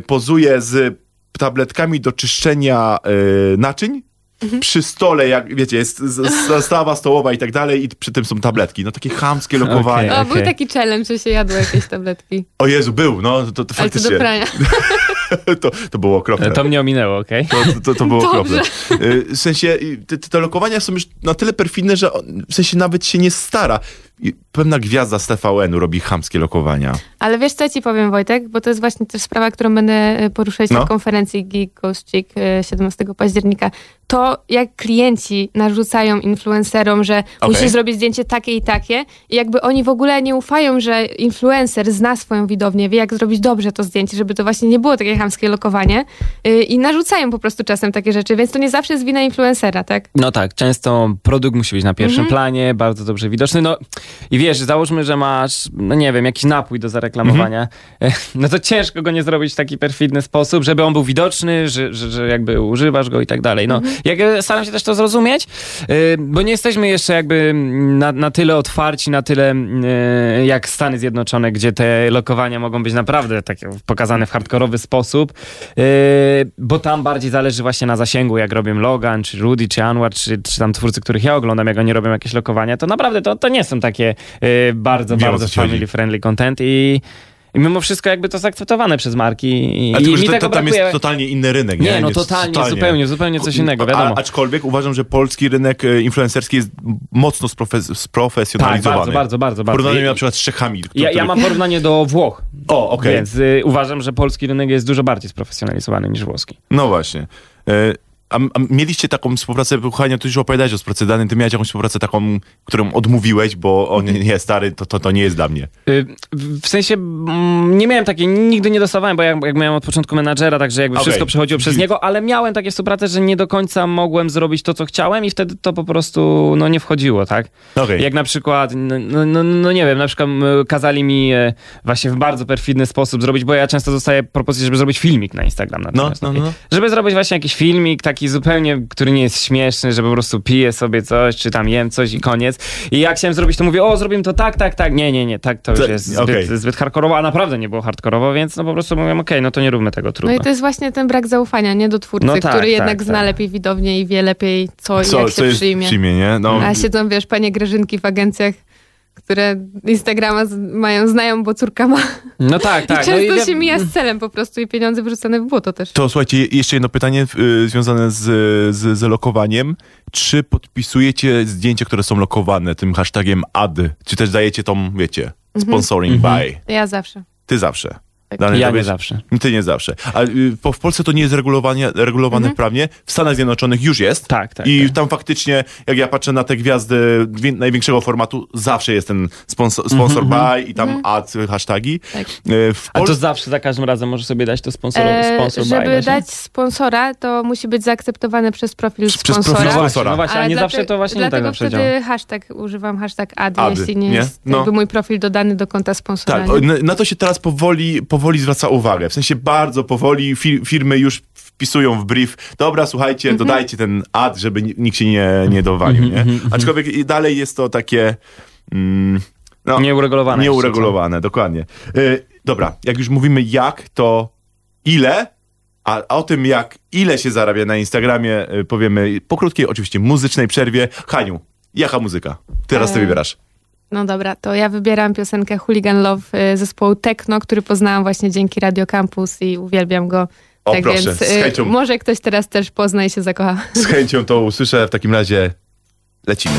pozuje z tabletkami do czyszczenia e, naczyń. Przy stole, jak wiecie, jest zastawa stołowa i tak dalej, i przy tym są tabletki. No takie chamskie lokowanie. O, Okej. był taki challenge, że się jadło jakieś tabletki. O Jezu, był, no to, to Ale co faktycznie. do prania. to, to było okropne. To mnie ominęło, okej? To, to, to było Dobrze. okropne. Y, W sensie, y, te, te lokowania są już na tyle perfidne, że on, w sensie nawet się nie stara. Pewna gwiazda z TVN-u robi chamskie lokowania. Ale wiesz co ja ci powiem Wojtek, bo to jest właśnie też sprawa, którą będę e, poruszać No. na konferencji Geek Ghost Chick e, 17 października. To jak klienci narzucają influencerom, że Okej. musisz zrobić zdjęcie takie i takie i jakby oni w ogóle nie ufają, że influencer zna swoją widownię, wie jak zrobić dobrze to zdjęcie, żeby to właśnie nie było takie chamskie lokowanie y, i narzucają po prostu czasem takie rzeczy, więc to nie zawsze jest wina influencera, tak? No tak, często produkt musi być na pierwszym Mhm. planie, bardzo dobrze widoczny. No i wiesz, załóżmy, że masz, no nie wiem, jakiś napój do zareklamowania, Mhm. no to ciężko go nie zrobić w taki perfidny sposób, żeby on był widoczny, że, że, że jakby używasz go i tak dalej. No, Mhm. jak ja staram się też to zrozumieć, y, bo nie jesteśmy jeszcze jakby na, na tyle otwarci, na tyle y, jak Stany Zjednoczone, gdzie te lokowania mogą być naprawdę takie pokazane w hardkorowy sposób, bo tam bardziej zależy właśnie na zasięgu, jak robią Logan, czy Rudy, czy Anwar, czy, czy tam twórcy, których ja oglądam, jak oni robią jakieś lokowania, to naprawdę to, to nie są takie y, bardzo, Wiem, bardzo family friendly content i i mimo wszystko jakby to jest akceptowane przez marki i, Ale i tylko, mi to, to, tam brakuje. jest totalnie inny rynek, nie? Nie, no Jest totalnie, zupełnie, zupełnie coś innego, wiadomo. A, aczkolwiek uważam, że polski rynek e, influencerski jest mocno sprofe- Tak, sprofesjonalizowany. bardzo, bardzo, bardzo, bardzo. porównaniu I- na przykład z Czechami. Ja, ja których- mam porównanie do Włoch, O, okej. więc y, uważam, że polski rynek jest dużo bardziej sprofesjonalizowany niż włoski. No właśnie. E, A, a mieliście taką współpracę, Hania, tu już opowiadałeś o współpracy danej, ty miałeś jakąś współpracę taką, którą odmówiłeś, bo on nie, stary, to, to, to nie jest dla mnie. Y, W sensie mm, nie miałem takiej, nigdy nie dostawałem, bo jak, jak miałem od początku menadżera, także jakby Okej. wszystko przechodziło przez niego, ale miałem takie współpracę, że nie do końca mogłem zrobić to, co chciałem i wtedy to po prostu no, nie wchodziło, tak? Okej. Jak na przykład, no, no, no, no nie wiem, na przykład kazali mi e, właśnie w bardzo perfidny sposób zrobić, bo ja często dostaję propozycję, żeby zrobić filmik na Instagram. No, natomiast no, taki. no. Żeby zrobić właśnie jakiś filmik taki zupełnie, który nie jest śmieszny, że po prostu piję sobie coś, czy tam jem coś i koniec. I jak chciałem zrobić, to mówię, o, zrobimy to tak, tak, tak. Nie, nie, nie, tak to już jest zbyt, okej. zbyt hardkorowo, a naprawdę nie było hardkorowo, więc no po prostu mówię, okej, no to nie róbmy tego, No trudno. i to jest właśnie ten brak zaufania, nie do twórcy, No tak, który tak, jednak tak. zna lepiej widownię i wie lepiej, co, Co, jak co się przyjmie. przyjmie, nie? No, A siedzą, wiesz, panie Grażynki w agencjach, które Instagrama mają, znają, bo córka ma. No tak, I tak. często no i się wi- mija z celem po prostu i pieniądze wyrzucane w błoto też. To słuchajcie, jeszcze jedno pytanie y, związane z, z, z lokowaniem. Czy podpisujecie zdjęcia, które są lokowane tym hashtagiem ad? Czy też dajecie tą, wiecie, sponsoring Mhm. by? Ja zawsze. Ty zawsze. Tak. Dany, Ja to nie wiesz- zawsze. Ty nie zawsze. Ale y, po, w Polsce to nie jest regulowanie, regulowane prawnie. W Stanach Zjednoczonych już jest. Tak, tak, I tak. tam faktycznie, jak ja patrzę na te gwiazdy wi- największego formatu, zawsze jest ten sponsor, sponsor by i tam ad, hashtagi. Tak. Y, W A to zawsze za każdym razem możesz sobie dać to sponsor, E, sponsor buy żeby właśnie? dać sponsora, to musi być zaakceptowane przez profil Przez profil sponsora. No właśnie, sponsora. no właśnie, a Ale nie dlate- zawsze to właśnie nie tak Dlatego zawsze wtedy działa. hashtag, używam hashtag ad, Ad, jeśli nie, nie? jest No. jakby mój profil dodany do konta sponsora. Tak, na- na to się teraz powoli, powoli zwraca uwagę. W sensie bardzo powoli fi, firmy już wpisują w brief, dobra, słuchajcie, Mhm. dodajcie ten ad, żeby ni- nikt się nie, nie dowalił, Mhm, nie? Aczkolwiek i dalej jest to takie... Mm, no, Nieuregulowane. Nieuregulowane, dokładnie. Y, dobra, jak już mówimy jak, to ile, a o tym jak ile się zarabia na Instagramie y, powiemy po krótkiej, oczywiście muzycznej przerwie. Haniu, jaka muzyka? Teraz ty E, wybierasz. No dobra, to ja wybieram piosenkę Hooligan Love y, zespołu Techno, który poznałam właśnie dzięki Radio Campus i uwielbiam go. O, tak proszę, więc z y, chęcią. może ktoś teraz też pozna i się zakocha. Z chęcią to usłyszę, w takim razie lecimy.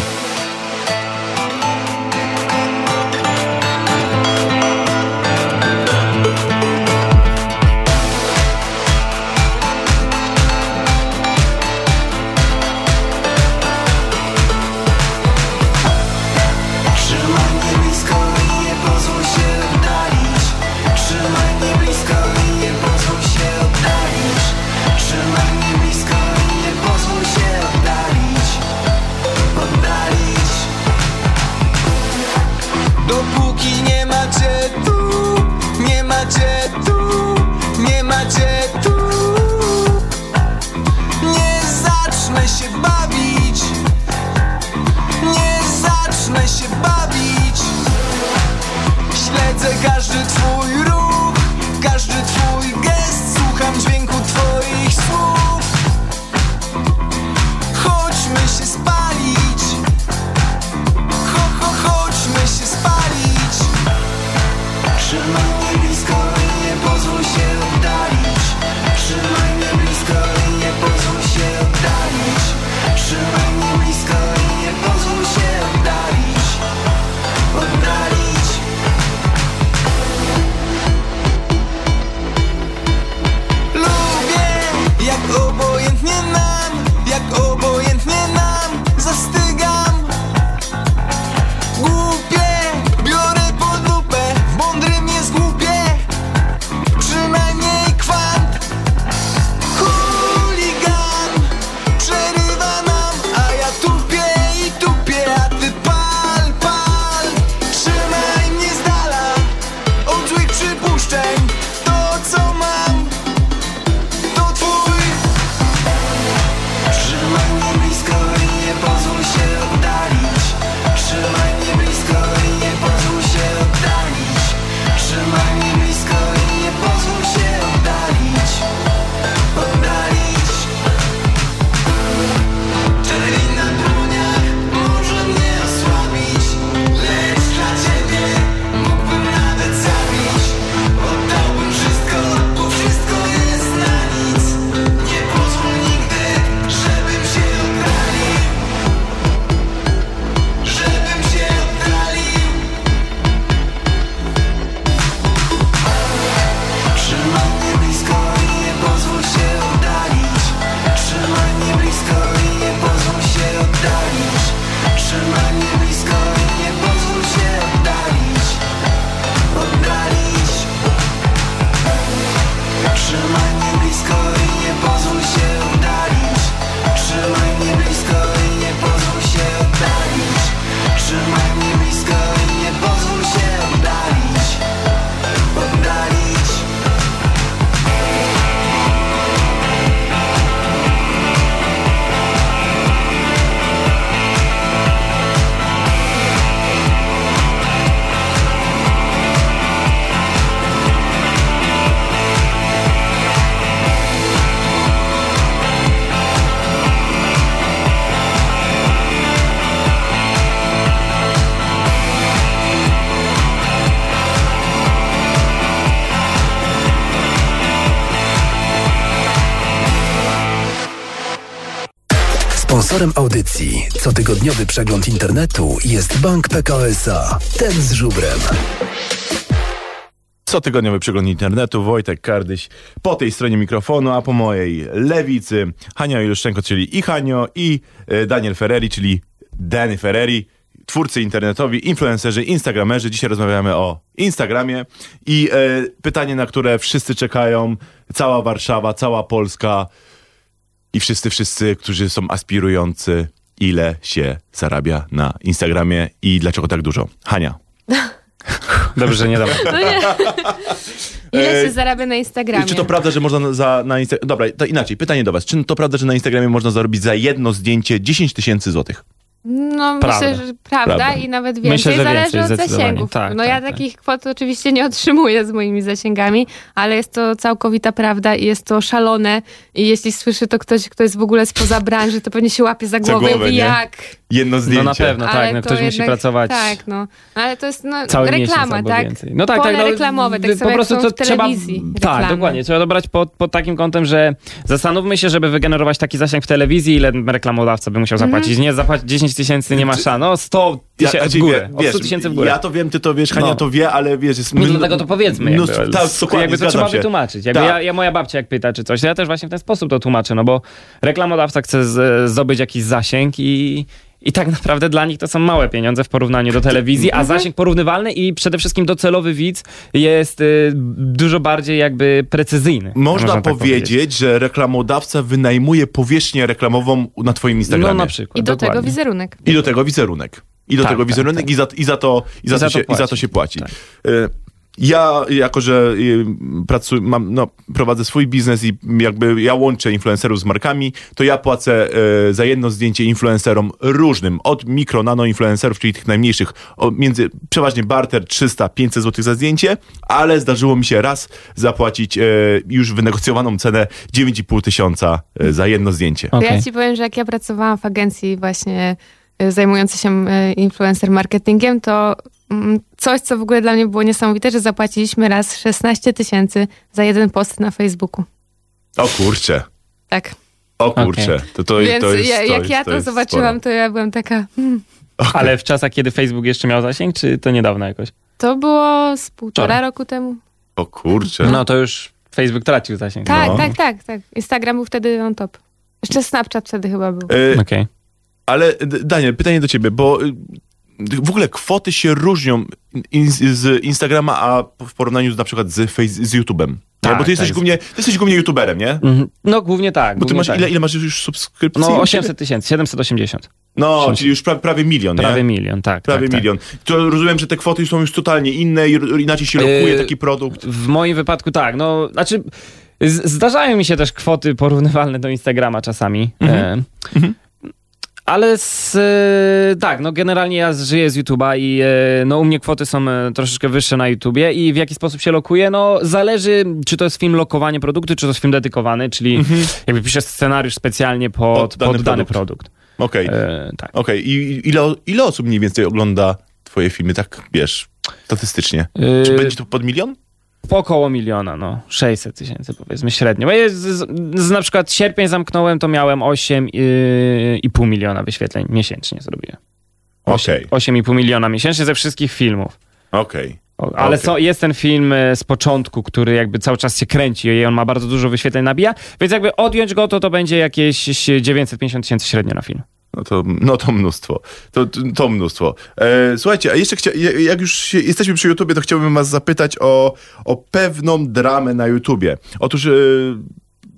Sponsorem audycji cotygodniowy przegląd internetu jest Bank PKO. Ten z żubrem. Cotygodniowy przegląd internetu, Wojtek Kardyś po tej stronie mikrofonu, a po mojej lewicy Hania Iluszczenko, czyli i Hanio, i e, Daniel Ferreri, czyli Danny Ferreri, twórcy internetowi, influencerzy, instagramerzy. Dzisiaj rozmawiamy o Instagramie i e, pytanie, na które wszyscy czekają, cała Warszawa, cała Polska i wszyscy, wszyscy, którzy są aspirujący, ile się zarabia na Instagramie i dlaczego tak dużo? Hania. Dobrze, że nie dam. No nie. Ile się zarabia na Instagramie? Czy to prawda, że można za, na Instagramie... Dobra, to inaczej, pytanie do was. Czy to prawda, że na Instagramie można zarobić za jedno zdjęcie 10 tysięcy złotych? No Prawda. myślę, że prawda, Prawda. i nawet więcej. Myślę, że Zależy więcej, od zasięgów. Tak, no tak, ja tak. takich kwot oczywiście nie otrzymuję z moimi zasięgami, ale jest to całkowita prawda i jest to szalone. I jeśli słyszy to ktoś, kto jest w ogóle spoza branży, to pewnie się łapie za głowę i głowę, jak. Jedno zdjęcie. No na pewno, Ale tak. No, to ktoś musi jednak- pracować Tak, no. Ale to jest no, cały reklama, tak? więcej. No tak, Pole tak. No, reklamowe, tak po prostu są to w telewizji. Trzeba, tak, dokładnie. Trzeba dobrać pod, pod takim kątem, że zastanówmy się, żeby wygenerować taki zasięg w telewizji, ile reklamodawca by musiał Mhm. zapłacić. Nie zapłacić 10 tysięcy, nie ma szans. No 100 tysięcy w znaczy, górę. wie- Od 100 wiesz, tysięcy w górę. Ja to wiem, ty to wiesz, Hania No. to wie, ale wiesz, jest... No mnó- dlatego to powiedzmy. Jakby, tak, dokładnie, jakby to trzeba się. wytłumaczyć. Jakby Tak. ja, ja, moja babcia jak pyta czy coś, ja też właśnie w ten sposób to tłumaczę, no bo reklamodawca chce z, zdobyć jakiś zasięg i, i tak naprawdę dla nich to są małe pieniądze w porównaniu do telewizji, a zasięg porównywalny i przede wszystkim docelowy widz jest y, dużo bardziej jakby precyzyjny. Można tak powiedzieć, że reklamodawca wynajmuje powierzchnię reklamową na twoim Instagramie. No na przykład. I do tego dokładnie. wizerunek. I do tego wizerunek. I do Tak, tego tak, wizerunek tak. I, za, i, za to, i, za, to się, i za to płaci. się płaci. Tak. Y, Ja, jako że y, pracuję, mam, no, prowadzę swój biznes i jakby ja łączę influencerów z markami, to ja płacę y, za jedno zdjęcie influencerom różnym, od mikro, nano influencerów, czyli tych najmniejszych, o, między przeważnie barter 300-500 zł za zdjęcie, ale zdarzyło mi się raz zapłacić y, już wynegocjowaną cenę 9,5 tysiąca y, za jedno zdjęcie. Okej. Ja ci powiem, że jak ja pracowałam w agencji właśnie zajmującej się influencer marketingiem, to coś, co w ogóle dla mnie było niesamowite, że zapłaciliśmy raz 16 tysięcy za jeden post na Facebooku. O kurczę, Tak. o kurczę. To, to, Więc to jest, ja, to jak jest, ja to, jest zobaczyłam, sporo. to ja byłam taka... Hmm. Ale w czasach, kiedy Facebook jeszcze miał zasięg, czy to niedawno jakoś? To było z półtora Wczoraj. roku temu. O kurczę. No to już Facebook tracił zasięg. Tak, No. tak, tak, tak. Instagram był wtedy on top. Jeszcze Snapchat wtedy chyba był. E, Okej. Ale D- Daniel, pytanie do ciebie, bo y, w ogóle kwoty się różnią in, z Instagrama, a w porównaniu z, na przykład z, face, z YouTube'em. Tak, Bo ty jesteś, tak. głównie, ty jesteś głównie YouTuberem, nie? Mhm. No głównie tak. Bo ty masz, tak. ile, ile masz już subskrypcji? No 800 tysięcy, 780. No, czyli już pra, prawie milion, nie? Prawie milion, tak. Prawie tak, tak. milion. To rozumiem, że te kwoty są już totalnie inne i inaczej się lokuje Yy, taki produkt. W moim wypadku tak, no, znaczy zdarzają mi się też kwoty porównywalne do Instagrama czasami. Mhm. E, Ale z, e, tak, no generalnie ja żyję z YouTube'a i e, no u mnie kwoty są e, troszeczkę wyższe na YouTubie i w jaki sposób się lokuje, no zależy czy to jest film lokowanie produktu, czy to jest film dedykowany, czyli jakby piszę scenariusz specjalnie pod, Mhm. Pod dany pod dany produkt. produkt. Okej, E, tak. okej. I ile, ile osób mniej więcej ogląda twoje filmy, tak wiesz, statystycznie? Czy będzie to pod milion? Około miliona, no. 600 tysięcy powiedzmy średnio. Bo jest, z, z, na przykład sierpień zamknąłem, to miałem 8,5 miliona wyświetleń miesięcznie zrobiłem. Okej, 8,5 miliona miesięcznie ze wszystkich filmów. okej. O, Ale Okej. są, jest ten film e, z początku, który jakby cały czas się kręci i on ma bardzo dużo wyświetleń nabija, więc jakby odjąć go, to to będzie jakieś 950 tysięcy średnio na film. No to, no to mnóstwo. To, to mnóstwo. E, słuchajcie, a jeszcze chcia, jak już jesteśmy przy YouTubie, to chciałbym was zapytać o, o pewną dramę na YouTubie. Otóż e,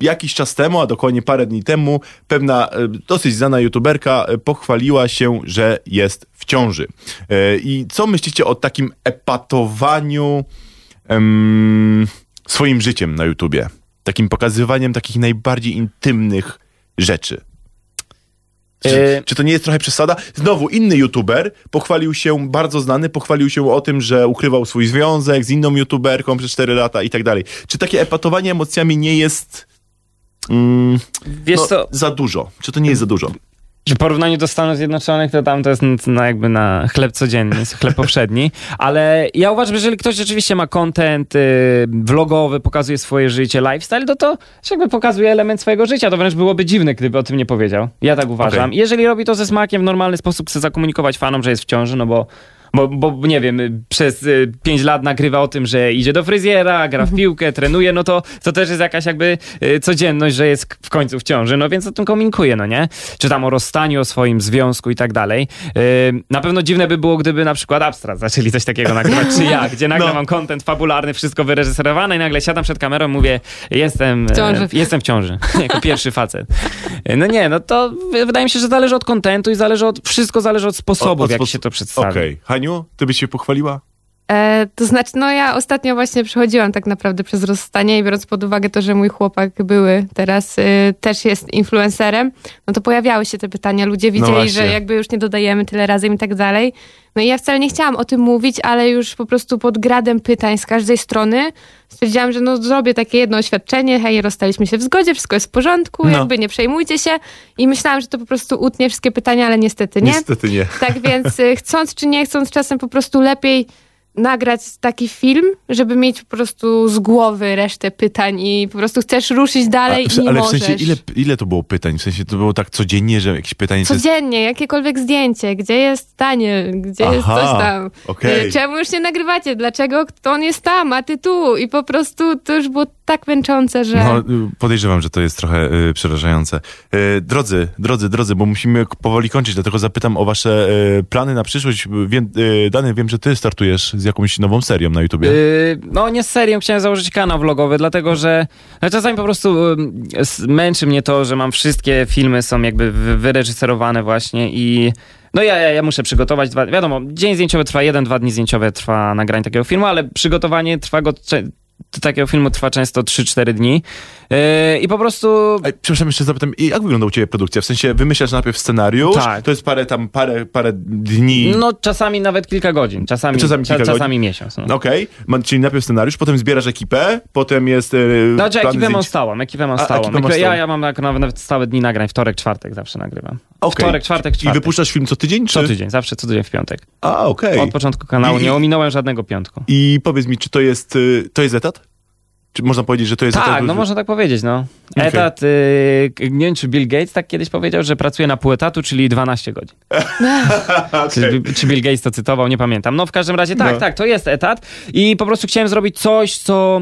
jakiś czas temu, a dokładnie parę dni temu, pewna e, dosyć znana YouTuberka e, pochwaliła się, że jest w ciąży. E, I co myślicie o takim epatowaniu em, swoim życiem na YouTubie? Takim pokazywaniem takich najbardziej intymnych rzeczy. Czy, E, czy to nie jest trochę przesada? Znowu, inny youtuber pochwalił się, bardzo znany, pochwalił się o tym, że ukrywał swój związek z inną youtuberką przez 4 lata i tak dalej. Czy takie epatowanie emocjami nie jest mm, Wiesz no, co, za dużo? Czy to nie jest za dużo? W porównaniu do Stanów Zjednoczonych, to tam to jest no, jakby na chleb codzienny, jest chleb powszedni. Ale ja uważam, że jeżeli ktoś rzeczywiście ma content y, vlogowy, pokazuje swoje życie, lifestyle, to to jakby pokazuje element swojego życia. To wręcz byłoby dziwne, gdyby o tym nie powiedział. Ja tak uważam. Okej. Jeżeli robi to ze smakiem, w normalny sposób chce zakomunikować fanom, że jest w ciąży, no bo bo, bo nie wiem, y, przez y, pięć lat nagrywa o tym, że idzie do fryzjera, gra w piłkę, trenuje, no to to też jest jakaś jakby y, codzienność, że jest w końcu w ciąży, no więc o tym komunikuje, no nie? Czy tam o rozstaniu, o swoim związku i tak dalej. Y, Na pewno dziwne by było, gdyby na przykład Abstrat zaczęli coś takiego nagrywać, czy ja, gdzie nagle No. mam content fabularny, wszystko wyreżyserowane i nagle siadam przed kamerą i mówię, jestem W ciąży. e, jestem w ciąży, jako pierwszy facet. No nie, no to wydaje mi się, że zależy od kontentu i zależy od, wszystko zależy od sposobu, Od- od w jaki się to przedstawia. Okej. Haniu, ty byś się pochwaliła? E, to znaczy, no ja ostatnio właśnie przechodziłam tak naprawdę przez rozstanie i biorąc pod uwagę to, że mój chłopak były teraz y, też jest influencerem, no to pojawiały się te pytania. Ludzie widzieli, właśnie. że jakby już nie dodajemy tyle razy i tak dalej. No i ja wcale nie chciałam o tym mówić, ale już po prostu pod gradem pytań z każdej strony stwierdziłam, że no zrobię takie jedno oświadczenie, hej, rozstaliśmy się w zgodzie, wszystko jest w porządku, No. jakby nie przejmujcie się. I myślałam, że to po prostu utnie wszystkie pytania, ale niestety nie. Niestety nie. Tak więc y, chcąc czy nie chcąc, czasem po prostu lepiej nagrać taki film, żeby mieć po prostu z głowy resztę pytań i po prostu chcesz ruszyć dalej A, i nie ale w możesz. sensie, ile, ile to było pytań? W sensie, to było tak codziennie, że jakieś pytanie... to jest- Codziennie, jakiekolwiek zdjęcie, gdzie jest Daniel, gdzie jest Aha, coś tam. okej. Y, Czemu już nie nagrywacie? Dlaczego on jest tam, a ty tu? I po prostu to już było tak męczące, że... No, y, podejrzewam, że to jest trochę y, przerażające. Y, drodzy, drodzy, drodzy, bo musimy powoli kończyć, dlatego zapytam o wasze y, plany na przyszłość. Wiem, y, Dany, wiem, że ty startujesz z jakąś nową serią na YouTubie. Yy, no nie z serią chciałem założyć kanał vlogowy, dlatego że no, czasami po prostu s- męczy mnie to, że mam wszystkie filmy są jakby wy- wyreżyserowane właśnie i no ja, ja, ja muszę przygotować dwa, wiadomo, dzień zdjęciowy trwa jeden, dwa dni zdjęciowe trwa nagranie takiego filmu, ale przygotowanie trwa go, takiego filmu trwa często 3-4 dni yy, i po prostu Ej, przepraszam, jeszcze zapytam, i jak wygląda u ciebie produkcja? W sensie wymyślasz najpierw scenariusz, Tak. to jest parę tam, parę, parę dni... no czasami nawet kilka godzin, czasami, Czasami cza- kilka czasami miesiąc. No. Okej, Ma- czyli najpierw scenariusz, potem zbierasz ekipę, potem jest y, Znaczy ekipę mam stałą, ekipę mam A, stałą. ekipę masz Ekipę- ja, ja mam tak nawet stałe dni nagrań, wtorek, czwartek zawsze nagrywam. Okej. Wtorek, czwartek, I czwartek. wypuszczasz film co tydzień, czy? Co tydzień, zawsze co tydzień w piątek. A, okej. Od początku kanału I- nie ominąłem żadnego piątku. I powiedz mi, czy to jest, y, to jest etat? Czy można powiedzieć, że to jest etat? Tak, no można tak powiedzieć, no. Okej. Etat, y, nie wiem czy Bill Gates tak kiedyś powiedział, że pracuje na pół etatu, czyli 12 godzin. Czy, czy Bill Gates to cytował, nie pamiętam. No w każdym razie tak, No. tak, to jest etat i po prostu chciałem zrobić coś, co,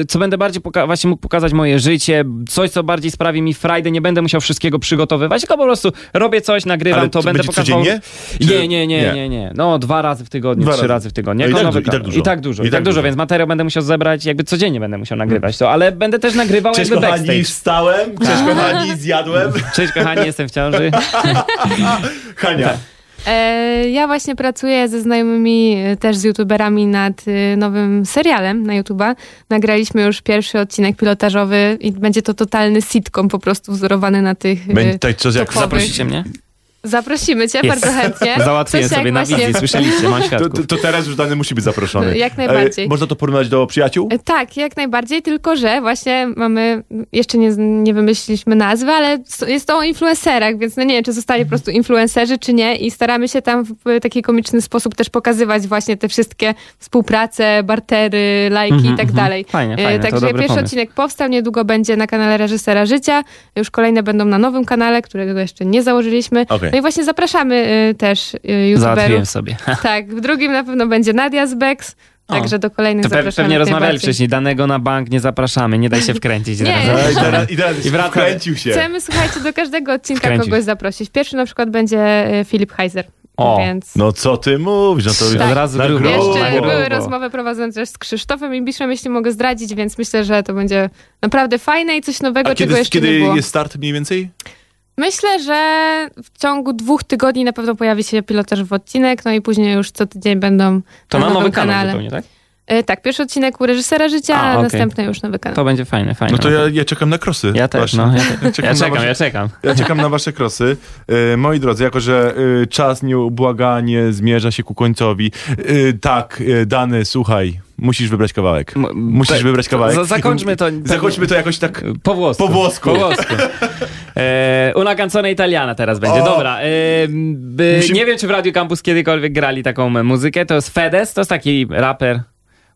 y, co będę bardziej właśnie mógł pokazać moje życie, coś, co bardziej sprawi mi frajdę, nie będę musiał wszystkiego przygotowywać, tylko po prostu robię coś, nagrywam Ale to, to będę pokazywał... codziennie? Czy- Nie, nie, nie, nie? nie. No dwa razy w tygodniu, Dwa trzy razy. w tygodniu. No i tak i tak dużo. I tak dużo, i tak tak dużo, dużo. więc materiał będę musiał zebrać, jakby codziennie będę musiał nagrywać to, ale będę też nagrywał Cześć jakby kochani, backstage. wstałem, cześć kochani, zjadłem. Cześć kochani, jestem w ciąży. Hania. E, ja właśnie pracuję ze znajomymi e, też z youtuberami nad e, nowym serialem na YouTube'a. Nagraliśmy już pierwszy odcinek pilotażowy i będzie to totalny sitcom po prostu wzorowany na tych... e, Będzie coś jak topowych. Zaprosicie mnie? Zaprosimy cię Jest. bardzo chętnie. Załatwiłem Coś jak sobie na właśnie- wizji, słyszeliście, mam To, to, to teraz już dany musi być zaproszony. Jak najbardziej. E, można to porównać do przyjaciół? E, Tak, jak najbardziej, tylko że właśnie mamy, jeszcze nie, nie wymyśliliśmy nazwy, ale jest to o influencerach, więc no nie wiem, czy zostali po prostu influencerzy, czy nie i staramy się tam w taki komiczny sposób też pokazywać właśnie te wszystkie współprace, bartery, lajki Mhm, i tak mhm. dalej. Fajnie, E, fajnie, Także pierwszy pomysł. odcinek powstał, niedługo będzie na kanale Reżysera Życia, już kolejne będą na nowym kanale, którego jeszcze nie założyliśmy. Okej. No i właśnie zapraszamy y, też y, youtuberów. sobie. Tak, w drugim na pewno będzie Nadia z Bex, O. także do kolejnych To pe- zapraszamy. pewnie rozmawiali wcześniej, danego na bank nie zapraszamy, nie daj się wkręcić. Nie. teraz. No, I teraz, i teraz I wraca- wkręcił się. Chcemy, słuchajcie, do każdego odcinka Wkręcić. kogoś zaprosić. Pierwszy na przykład będzie e, Filip Heiser. O, więc No co ty mówisz? No to już Tak. Od razu na grubo. jeszcze grubo. były rozmowy prowadzone też z Krzysztofem i Biszem, jeśli mogę zdradzić, więc myślę, że to będzie naprawdę fajne i coś nowego, A czego kiedy, jeszcze kiedy nie było. jest start mniej więcej? Myślę, że w ciągu dwóch tygodni na pewno pojawi się pilotażowy odcinek, no i później już co tydzień będą To na na nowy kanał zupełnie, tak? E, Tak, pierwszy odcinek u reżysera życia, A, a, okej. następny już nowy kanał. To będzie fajne, fajne. No to ja, ja czekam na krosy. Ja też, Właśnie. no. Ja, te- ja czekam na czekam, wasze- ja czekam. Ja czekam na wasze krosy. E, moi drodzy, jako że e, czas nieubłaganie zmierza się ku końcowi. E, tak, e, Dany, słuchaj, musisz wybrać kawałek. M- Musisz te- wybrać kawałek. za- zakończmy to- Zakończmy to jakoś tak... Po włosku. Po włosku. Po włosku. E, una canzone italiana teraz będzie. O. Dobra. E, by, Musimy- Nie wiem, czy w Radio Campus kiedykolwiek grali taką muzykę. To jest Fedez, to jest taki raper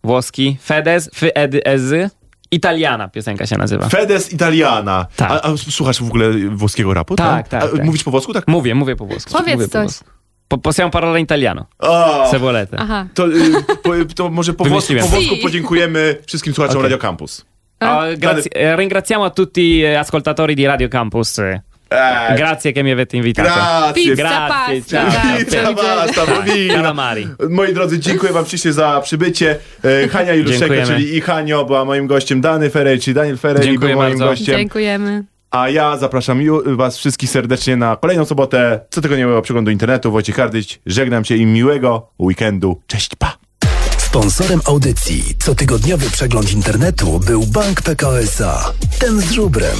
włoski. Fedez, Fy Edy Ezy. Italiana piosenka się nazywa. Fedes Italiana. Tak. A, a słuchasz w ogóle włoskiego rapu? Tak, tak, A, tak. Mówisz po włosku? Tak. Mówię, mówię po włosku. Powiedz mówię po coś. włosku. Po, possiamo parlare in italiano. O, Se volete. Aha. to, y, po, to może po włosku, po włosku podziękujemy wszystkim słuchaczom Okej. Radio Campus. Oh, grazie- eh, ringraziamo a tutti eh, ascoltatori di Radio Campus. eh. Grazie che mi avete invitato. Grazie. Pizza, Grazie, pasta. ciao. Pizza, pasta. Calamari. Moi drodzy, dziękuję wam ślicznie za przybycie. E, Hania Dziękujemy. czyli i Hanio była moim gościem, Dany Ferej, czyli Daniel Ferej Dziękuję był moim bardzo. gościem. Dziękujemy. A ja zapraszam was wszystkich serdecznie na kolejną sobotę cotygodniowego przeglądu internetu. Wojciech Hardyć, żegnam się i miłego weekendu. Cześć, pa! Sponsorem audycji cotygodniowy przegląd internetu był Bank PKO SA. Ten z żubrem.